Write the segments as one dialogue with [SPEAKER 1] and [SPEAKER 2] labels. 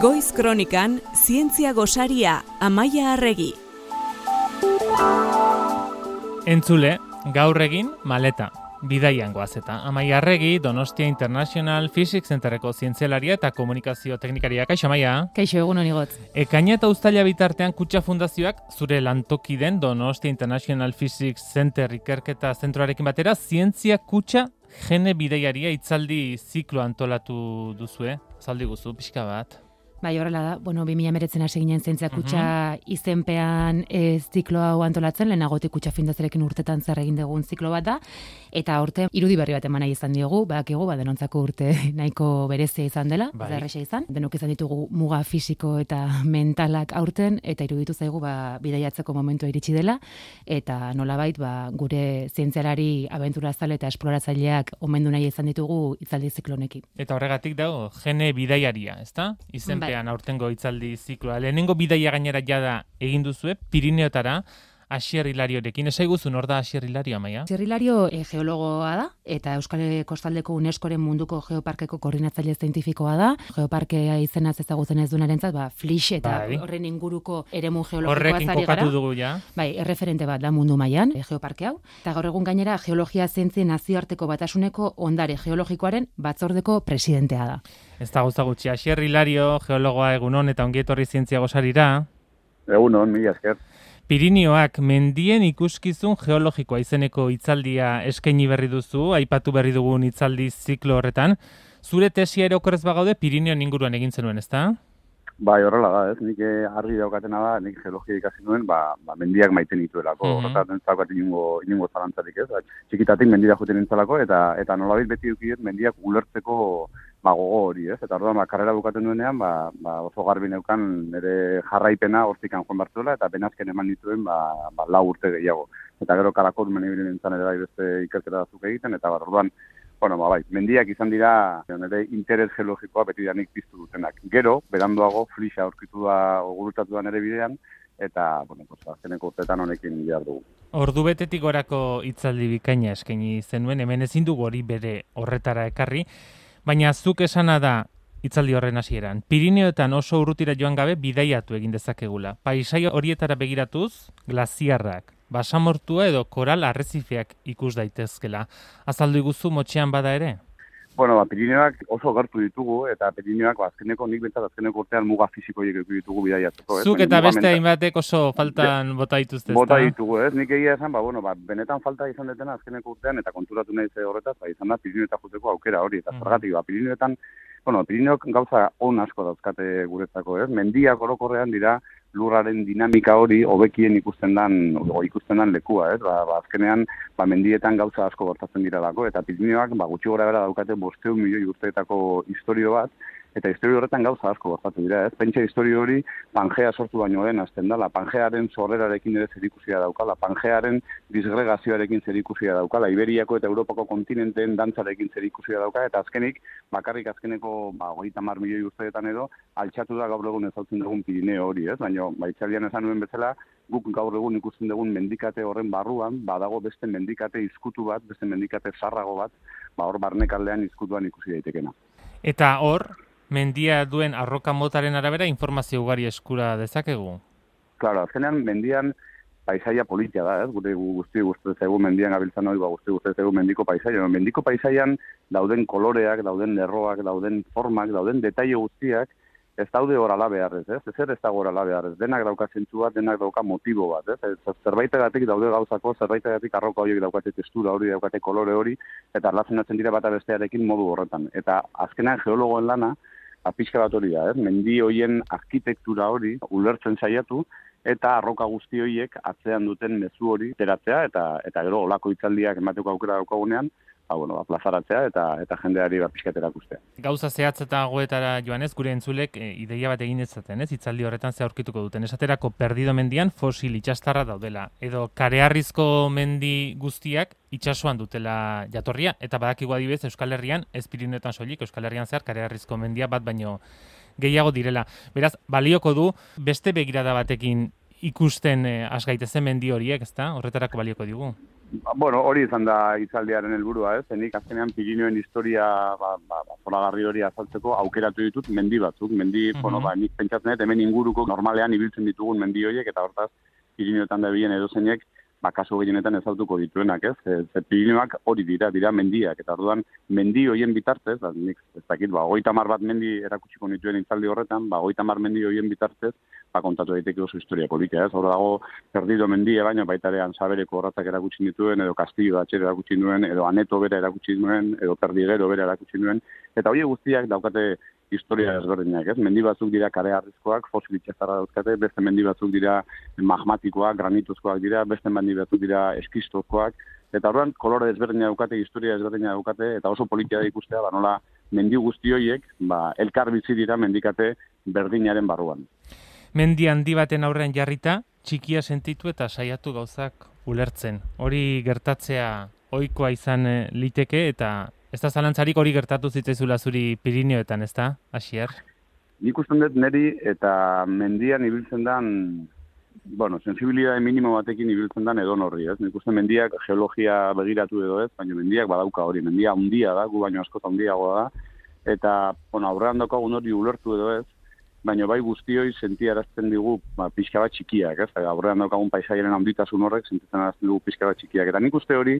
[SPEAKER 1] Goiz Kronikan Zientzia Gosaria Amaia Arregi.
[SPEAKER 2] Entzule, gaur egin maleta. Bidaian goazeta. Amaia Arregi, Donostia International Physics Centerreko zientzialaria eta komunikazio teknikaria. Kaixo, Amaia?
[SPEAKER 3] Kaixo, egun honi gotz.
[SPEAKER 2] Ekaina eta ustaila bitartean kutsa fundazioak zure lantoki den Donostia International Physics Center ikerketa zentroarekin batera zientzia kutsa gene bidaiaria itzaldi ziklo antolatu duzue. Zaldi guzu, pixka bat.
[SPEAKER 3] Bai, horrela da, bueno, 2000 meretzen hasi ginen zentzia kutsa izenpean ez ziklo hau antolatzen, lehenagotik kutsa findazerekin urtetan zer egin dugun ziklo bat da, eta urte irudi berri bat eman nahi izan diogu, badakigu, ba, denontzako urte nahiko berezia izan dela,
[SPEAKER 2] Bai.
[SPEAKER 3] izan, denok izan ditugu muga fisiko eta mentalak aurten, eta iruditu zaigu, ba, bidaiatzeko momentua iritsi dela, eta nolabait, ba, gure zientzialari abenturazale eta esploratzaileak omendu nahi izan ditugu itzaldi ziklonekin.
[SPEAKER 2] Eta horregatik dago, gene bidaiaria, ezta? Izenpean aurtengo itzaldi zikloa. Lehenengo bidaia gainera jada egin duzue, Pirineotara, Asier Hilariorekin. Esai guzun, hor da Asier Hilario, amaia?
[SPEAKER 3] Zirrilario e, geologoa da, eta Euskal Kostaldeko Unescoren munduko geoparkeko koordinatzaile zientifikoa da. Geoparkea izenaz ezagutzen ez dunarentzat, ba, flix eta
[SPEAKER 2] Bai.
[SPEAKER 3] horren inguruko eremu geologikoa zari gara.
[SPEAKER 2] dugu ja.
[SPEAKER 3] Bai, erreferente bat da mundu mailan e, geoparke hau. Eta gaur egun gainera geologia zientzien nazioarteko batasuneko ondare geologikoaren batzordeko presidentea da.
[SPEAKER 2] Ez da gauza gutxi, Asier Hilario, geologoa egunon eta ongietorri zientzia gosarira.
[SPEAKER 4] Egun hon, mila esker.
[SPEAKER 2] Pirinioak mendien ikuskizun geologikoa izeneko hitzaldia eskaini berri duzu, aipatu berri dugun hitzaldi ziklo horretan. Zure tesia ere okerrez bagaude Pirinioen inguruan egin zenuen, ezta?
[SPEAKER 4] Bai, horrela da, ez? Nik eh, argi daukatena da, nik geologia ikasi nuen, ba, ba mendiak maite nituelako.
[SPEAKER 2] Mhm.
[SPEAKER 4] Mm -hmm. Horretan zaukat inungo, inungo zalantzarik, ez? Ba, txikitatik mendira joten nintzalako, eta eta nolabait beti dukiet mendiak ulertzeko ba, gogo hori, ez? Eta orduan, ba, karrera bukaten duenean, ba, ba, oso garbi neukan nire jarraipena hortikan joan bartuela, eta benazken eman nituen, ba, ba, lau urte gehiago. Eta gero kalakot meni nintzen ere bai beste ikerketa batzuk egiten, eta ba, orduan, Bueno, ba, bai, mendiak izan dira nire interes geologikoa beti da nik piztu dutenak. Gero, beranduago, flixa aurkitu da, gurutatu da nire bidean, eta, bueno, pues, azkeneko urtetan honekin behar dugu.
[SPEAKER 2] Ordu betetik gorako hitzaldi bikaina eskaini zenuen, hemen ezin dugu hori bere horretara ekarri, baina zuk esana da hitzaldi horren hasieran. Pirineoetan oso urrutira joan gabe bidaiatu egin dezakegula. Paisai horietara begiratuz, glaziarrak, basamortua edo koral arrezifeak ikus daitezkela. Azaldu iguzu motxean bada ere?
[SPEAKER 4] Bueno, ba, Pirineoak oso gertu ditugu, eta Pirineoak, ba, azkeneko, nik bentsat azkeneko urtean muga fisikoiek eduki ditugu bidaiatzeko. ez?
[SPEAKER 2] Zuk eta beste hainbatek oso faltan bota dituzte,
[SPEAKER 4] Bota ditugu, ez? Nik egia esan, ba, bueno, ba, benetan falta izan detena azkeneko urtean, eta konturatu nahi ze horretaz, ba, izan da Pirineoetan juteko aukera hori, eta
[SPEAKER 2] Mhm.
[SPEAKER 4] zergatik, ba, Pirineoetan, bueno, Pirineok gauza on asko dauzkate guretzako, ez? Mendiak orokorrean dira lurraren dinamika hori hobekien ikusten dan, o, ikusten dan lekua, ez? Ba, ba, azkenean, ba, mendietan gauza asko gertatzen direlako, eta Pirineoak, ba, gutxi gora bera daukate bosteun milioi urteetako historio bat, eta historio horretan gauza asko gertatu dira, ez? Pentsa historio hori Pangea sortu baino den azten dala, Pangearen sorrerarekin ere zerikusia daukala, Pangearen disgregazioarekin zerikusia daukala, Iberiako eta Europako kontinenteen dantzarekin zerikusia dauka, eta azkenik, bakarrik azkeneko, ba, hogeita mar milioi urteetan edo, altxatu da gaur egun ezautzen dugun Pirineo hori, ez? Baina, baitzalian esan nuen bezala, guk gaur egun ikusten dugun mendikate horren barruan, badago beste mendikate izkutu bat, beste mendikate zarrago bat, ba, hor barnekaldean izkutuan ikusi daitekena.
[SPEAKER 2] Eta hor, mendia duen arroka motaren arabera informazio ugari eskura dezakegu.
[SPEAKER 4] Claro, azkenean mendian paisaia politia da, ez? Gure gu- guzti guzti zaigu mendian gabiltzan hori, ba guzti guzti zaigu mendiko paisaia. Mendiko paisaian dauden koloreak, dauden lerroak, dauden formak, dauden detaile guztiak, ez daude hor ala beharrez, ez? Ezer ez dago hor ala beharrez. Denak dauka zentzu bat, denak dauka motibo bat, ez? zerbaitegatik daude gauzako, zerbaitegatik arroka horiek daukate testura hori, daukate kolore hori, eta erlazionatzen dira bata bestearekin modu horretan. Eta azkenean geologoen lana, ba, pixka bat hori da, ez? Mendi hoien arkitektura hori ulertzen saiatu, eta arroka guzti horiek atzean duten mezu hori teratzea, eta eta gero olako hitzaldiak emateko aukera daukagunean, ba, bueno, ba, plazaratzea eta eta jendeari ba, pixkat erakustea.
[SPEAKER 2] Gauza zehatz eta goetara joanez, gure entzulek e, ideia bat egin ezaten, ez? Hitzaldi horretan ze aurkituko duten. Esaterako perdido mendian fosil itxastarra daudela. Edo kareharrizko mendi guztiak itsasoan dutela jatorria. Eta badakigu adibidez Euskal Herrian, ez Pirineoetan soilik, Euskal Herrian zehar kareharrizko mendia bat baino gehiago direla. Beraz, balioko du beste begirada batekin ikusten eh, has gaitezen mendi horiek, ezta? Horretarako balioko digu.
[SPEAKER 4] Ba, bueno, hori izan da hitzaldiaren helburua, ez? Nik azkenean Pirinioen historia ba, ba, ba, zoragarri hori azaltzeko aukeratu ditut mendi batzuk, mendi, mm bueno, ba, nik pentsatzen dut, hemen inguruko normalean ibiltzen ditugun mendi horiek, eta hortaz, Pirineoetan da bilen edozeinek, ba, kaso gehienetan ezautuko dituenak, ez? Ze Pirinioak hori dira, dira mendiak, eta orduan mendi hoien bitartez, ba, nik ez dakit, ba, goita bat mendi erakutsiko nituen intzaldi horretan, ba, goita mar mendi hoien bitartez, ba, kontatu daiteke oso historia polika, ez? Hor dago, perdido mendia, baina baitarean sabereko horretak erakutsi dituen, edo kastillo da erakutsi nuen, edo aneto bera erakutsi nuen, edo perdigero bera erakutsi nuen, eta hori guztiak daukate historia ezberdinak, ez? Mendi batzuk dira kare harrizkoak, fosil itxazarra dauzkate, beste mendi batzuk dira magmatikoak, granituzkoak dira, beste mendi batzuk dira eskistozkoak, eta horren kolore ezberdina daukate, historia ezberdina daukate, eta oso politia da ikustea, ba nola mendi guzti horiek, ba, elkar bizi dira mendikate berdinaren barruan.
[SPEAKER 2] Mendi handi baten aurrean jarrita, txikia sentitu eta saiatu gauzak ulertzen. Hori gertatzea ohikoa izan eh, liteke eta ez da zalantzarik hori gertatu zitzaizula zuri Pirineoetan, ez da, Asier?
[SPEAKER 4] Nik usten dut neri eta mendian ibiltzen dan, bueno, sensibilidade minimo batekin ibiltzen dan edo norri, ez? Nik usten mendiak geologia begiratu edo ez, baina mendiak badauka hori, mendia handia da, gu baino askota handiagoa da, eta, bueno, aurrean dokagun hori ulertu edo ez, baina bai guztioi sentiarazten digu ba, pixka bat txikiak, ez? Aurrean daukagun paisaiaren handitasun horrek sentitzen arazten dugu pixka bat txikiak. Eta nik uste hori,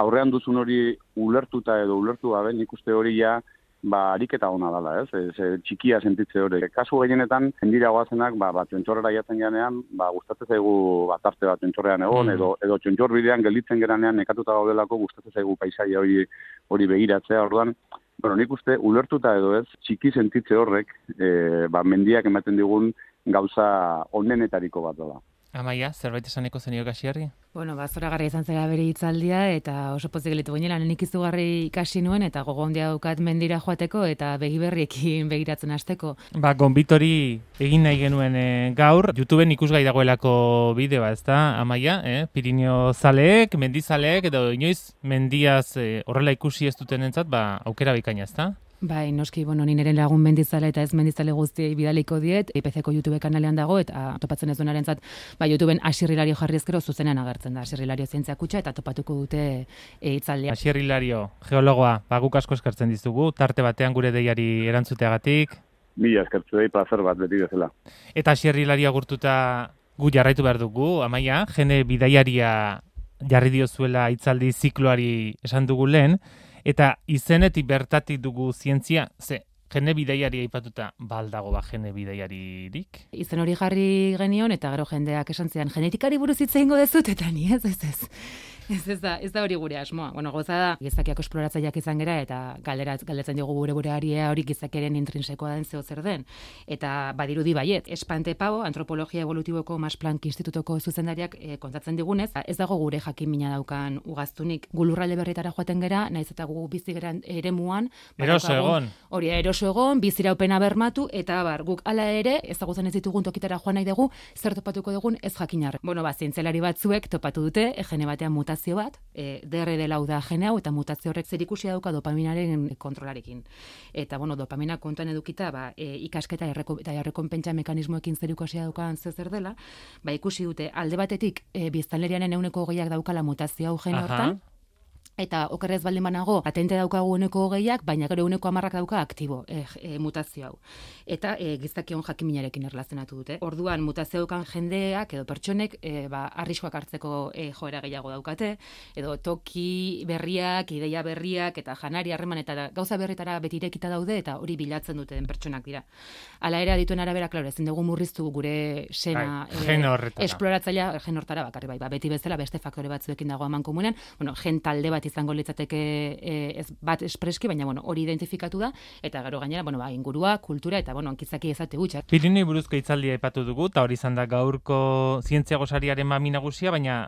[SPEAKER 4] aurrean duzun hori ulertuta edo ulertu gabe, nik uste hori ja ba, ariketa hona dela, ez? ez, txikia sentitze hori. Kasu gehienetan, jendira guazenak, ba, ba, txontxorrera jatzen ganean, ba, gustatzen zaigu batarte bat txontxorrean egon, mm. edo, edo txontxor bidean gelditzen geranean nekatuta gaudelako gustatzen zaigu paisaia hori hori begiratzea, orduan, bueno, nik uste, ulertuta edo ez, txiki sentitze horrek, e, ba, mendiak ematen digun gauza onenetariko bat da.
[SPEAKER 2] Amaia, zerbait esaneko zenio gasiarri?
[SPEAKER 3] Bueno, ba, zora garri izan zera bere hitzaldia, eta oso pozik gelitu gainera, nenik izugarri ikasi nuen, eta gogo handia daukat mendira joateko, eta begiberriekin begiratzen hasteko.
[SPEAKER 2] Ba, gonbitori egin nahi genuen e, gaur, YouTubeen ikusgai dagoelako bideoa, ez da, Amaia, eh? Pirineo zaleek, mendizaleek, edo inoiz mendiaz e, horrela ikusi ez duten entzat, ba, aukera bikaina, ez da?
[SPEAKER 3] Bai, noski, bueno, ni nire lagun mendizale eta ez mendizale guztiei bidaliko diet, IPC-ko YouTube kanalean dago, eta topatzen ez duenaren zat, bai, YouTubeen asirrilario jarri ezkero zuzenean agertzen da, asirrilario zientzia kutsa, eta topatuko dute e, itzaldia.
[SPEAKER 2] Asirrilario, geologoa, baguk asko eskartzen dizugu, tarte batean gure deiari erantzuteagatik.
[SPEAKER 4] Mila eskartzu dei, placer bat beti bezala.
[SPEAKER 2] Eta asirrilario gurtuta gu jarraitu behar dugu, amaia, jene bidaiaria jarri diozuela itzaldi zikloari esan dugu lehen, Eta izenetik bertatik dugu zientzia, ze, jene bideiari aipatuta baldago ba jene bideiaririk?
[SPEAKER 3] Izen hori jarri genion, eta gero jendeak esan zian, genetikari buruz hitz dezut, eta ni ez, ez, ez. Ez, ez da, ez da hori gure asmoa. Bueno, goza da, gizakiak esploratzaileak izan gera, eta galderat, galdetzen dugu gure gure aria hori gizakiaren intrinsekoa den zeo zer den. Eta badirudi baiet, espante pau, antropologia evolutiboko Mas Planck institutoko zuzendariak e, kontatzen digunez, ez dago gure jakin mina daukan ugaztunik. Gulurralde berritara joaten gera, naiz eta gu bizi geran ere muan.
[SPEAKER 2] Eroso egon.
[SPEAKER 3] Hori, eroso egon, biziraupena bermatu, eta bar, guk ala ere, ezagutzen ez ditugun tokitara joan nahi dugu, zer topatuko dugun ez jakinar. Bueno, ba, zientzelari batzuek topatu dute, egene batean muta mutazio bat, e, DRD lau da gene hau, eta mutazio horrek zer ikusi dauka dopaminaren kontrolarekin. Eta, bueno, dopamina kontuan edukita, ba, e, ikasketa erreko, eta errekonpentsa mekanismoekin zer ikusi daukan zer dela, ba, ikusi dute, alde batetik, e, biztanlerianen euneko gehiak daukala mutazio hau gene hortan, Eta okerrez baldin banago, atente daukagu uneko hogeiak, baina gero uneko amarrak dauka aktibo e, e, mutazio hau. Eta e, gizakion jakiminarekin erlazionatu dute. Orduan, mutazio daukan jendeak edo pertsonek e, ba, arriskoak hartzeko e, joera gehiago daukate, edo toki berriak, ideia berriak, eta janari harreman, eta gauza berritara beti irekita daude, eta hori bilatzen dute den pertsonak dira. Hala ere, adituen arabera, klaro, ezin dugu murriztu gure sena
[SPEAKER 2] e,
[SPEAKER 3] esploratzailea, gen hortara bakarri bai, ba, beti bezala beste faktore batzuekin dago aman komunean, bueno, gen talde bat izango litzateke e, ez bat espreski, baina bueno, hori identifikatu da eta gero gainera, bueno, ba, ingurua, kultura eta bueno, ankizaki ezate gutxa.
[SPEAKER 2] Pirinei buruzko hitzaldia aipatu dugu eta hori izan da gaurko zientzia gosariaren mami nagusia, baina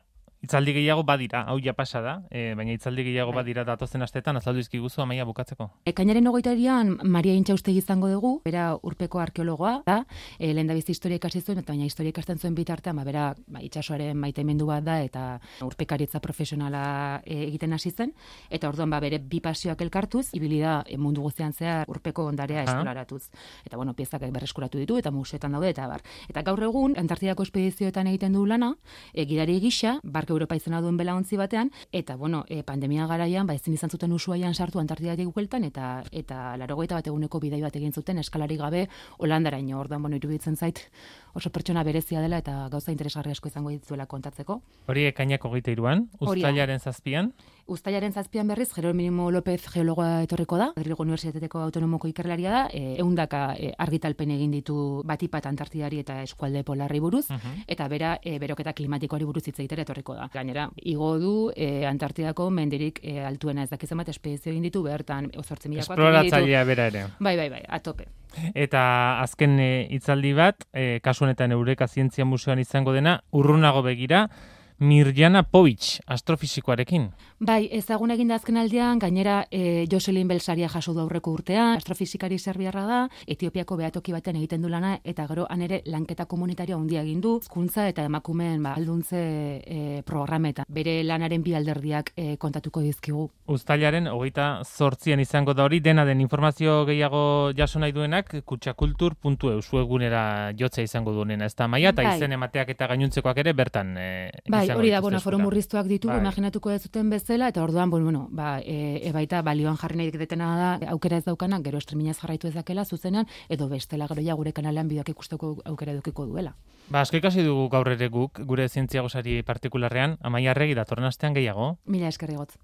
[SPEAKER 2] Itzaldi gehiago badira, hau ja pasa da, e, baina itzaldi gehiago bai. badira datozen astetan, azaldu izkiguzu amaia bukatzeko.
[SPEAKER 3] Ekainaren ogoita erian, Maria Intxa uste izango dugu, bera urpeko arkeologoa, da, e, lehen da bizi historia ikasi zuen, eta baina historia ikasten zuen bitartean, ba, bera ba, itxasoaren maite bat da, eta urpekaritza profesionala e, egiten hasi zen, eta orduan ba, bere bi pasioak elkartuz, ibili da e, mundu guztian zehar urpeko ondarea esploratuz. Eta bueno, piezak berreskuratu ditu, eta musetan daude, eta bar. Eta gaur egun, Antartidako espedizioetan egiten du lana, e, gidari gisa, barke Europa izena duen belaontzi batean, eta, bueno, e, pandemia garaian, ba, ezin izan zuten usuaian sartu Antartidatik bueltan, eta eta larogeita bat eguneko bidai bat egin zuten eskalari gabe Holandaraino, ordan, bueno, iruditzen zait, oso pertsona berezia dela eta gauza interesgarri asko izango dituela kontatzeko.
[SPEAKER 2] Hori ekainak hogeita iruan, ustailaren zazpian.
[SPEAKER 3] Uztailaren zazpian berriz, Jerónimo López geologoa etorriko da, Madrilgo Unibertsitateko autonomoko ikerlaria da, e, eundaka e, argitalpen egin ditu batipat Antartidari eta eskualde polarri buruz,
[SPEAKER 2] Mhm.
[SPEAKER 3] eta bera e, beroketa klimatikoari buruz hitz egitera etorriko da. Gainera, igo du e, Antartidako mendirik e, altuena ez dakizen bat espedizio egin ditu, bertan 8.000
[SPEAKER 2] Esploratzailea bera ere.
[SPEAKER 3] Bai, bai, bai, atope.
[SPEAKER 2] Eta azken e, hitzaldi bat, e, kasu honetan Eureka Zientzia Museoan izango dena, urrunago begira, Mirjana Povich, astrofisikoarekin.
[SPEAKER 3] Bai, ezagun egin da azken aldean, gainera e, Joselin Belsaria jaso du aurreko urtean, astrofisikari serbiarra da, Etiopiako behatoki batean egiten du lana, eta gero han ere lanketa komunitarioa handia egin du, hezkuntza eta emakumeen ba, alduntze e, programeta. Bere lanaren bi alderdiak e, kontatuko dizkigu.
[SPEAKER 2] Uztailaren hogeita zortzian izango da hori, dena den informazio gehiago jaso nahi duenak, kutsakultur.eu webgunera jotzea izango duenena, ez da maia, eta
[SPEAKER 3] Bai.
[SPEAKER 2] izen emateak eta gainontzekoak ere bertan e,
[SPEAKER 3] Bai,
[SPEAKER 2] izango
[SPEAKER 3] hori da, bueno, foro murriztuak ditugu,
[SPEAKER 2] Bai.
[SPEAKER 3] imaginatuko ez zuten bezala, eta orduan, bueno, ba, e, e baita balioan jarri nahi detena da, aukera ez daukanak, gero streamingaz jarraitu ezakela zuzenean, edo bestela gero ja gure kanalean bideoak ikusteko aukera edukiko duela.
[SPEAKER 2] Ba, asko ikasi dugu gaur ere guk, gure zientzia gosari partikularrean, amaia arregi datorren astean gehiago.
[SPEAKER 3] Mila eskerri gotz.